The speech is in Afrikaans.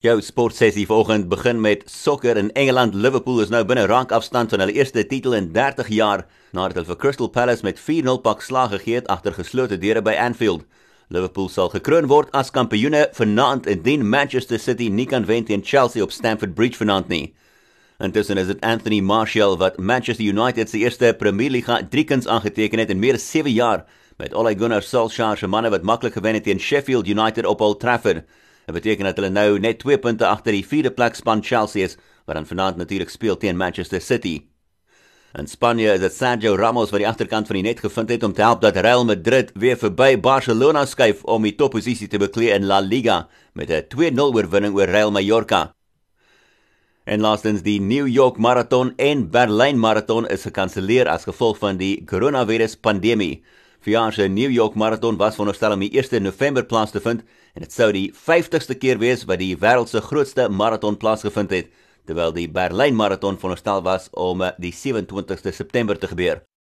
Jou sportsessie vanoggend begin met sokker in Engeland. Liverpool is nou binne rankafstand van hulle eerste titel in 30 jaar nadat hulle vir Crystal Palace met 4-0 pak slag gegee het agter geslote deure by Anfield. Liverpool sal gekroon word as kampioene vanaand indien Manchester City nie kan wen teen Chelsea op Stamford Bridge vanaand nie. Intussen is dit Anthony Martial wat Manchester United se eerste Premier League driekens aangeteken het in meer as 7 jaar met Ole Gunnar Solskjaer se manne wat maklik gewen het teen Sheffield United op Old Trafford. Dit beteken dat hulle nou net 2 punte agter die vierde plek span Chelsea is, wat dan vanaand natuurlik speel teen Manchester City. In Spanje is dit Sergio Ramos wat die agterkant van die net gevind het om te help dat Real Madrid weer verby Barcelona skuif om die topposisie te beklee in La Liga met 'n 2-0 oorwinning oor Real Mallorca. En laastens die New York Marathon en Berlyn Marathon is gekanselleer as gevolg van die coronavirus pandemie. Verjaar se New York Marathon was veronderstel om die 1 November plaas te vind en dit sou die 50ste keer wees wat die wêreld se grootste marathon plaasgevind het, terwyl die Berlyn Marathon veronderstel was om die 27ste September te gebeur.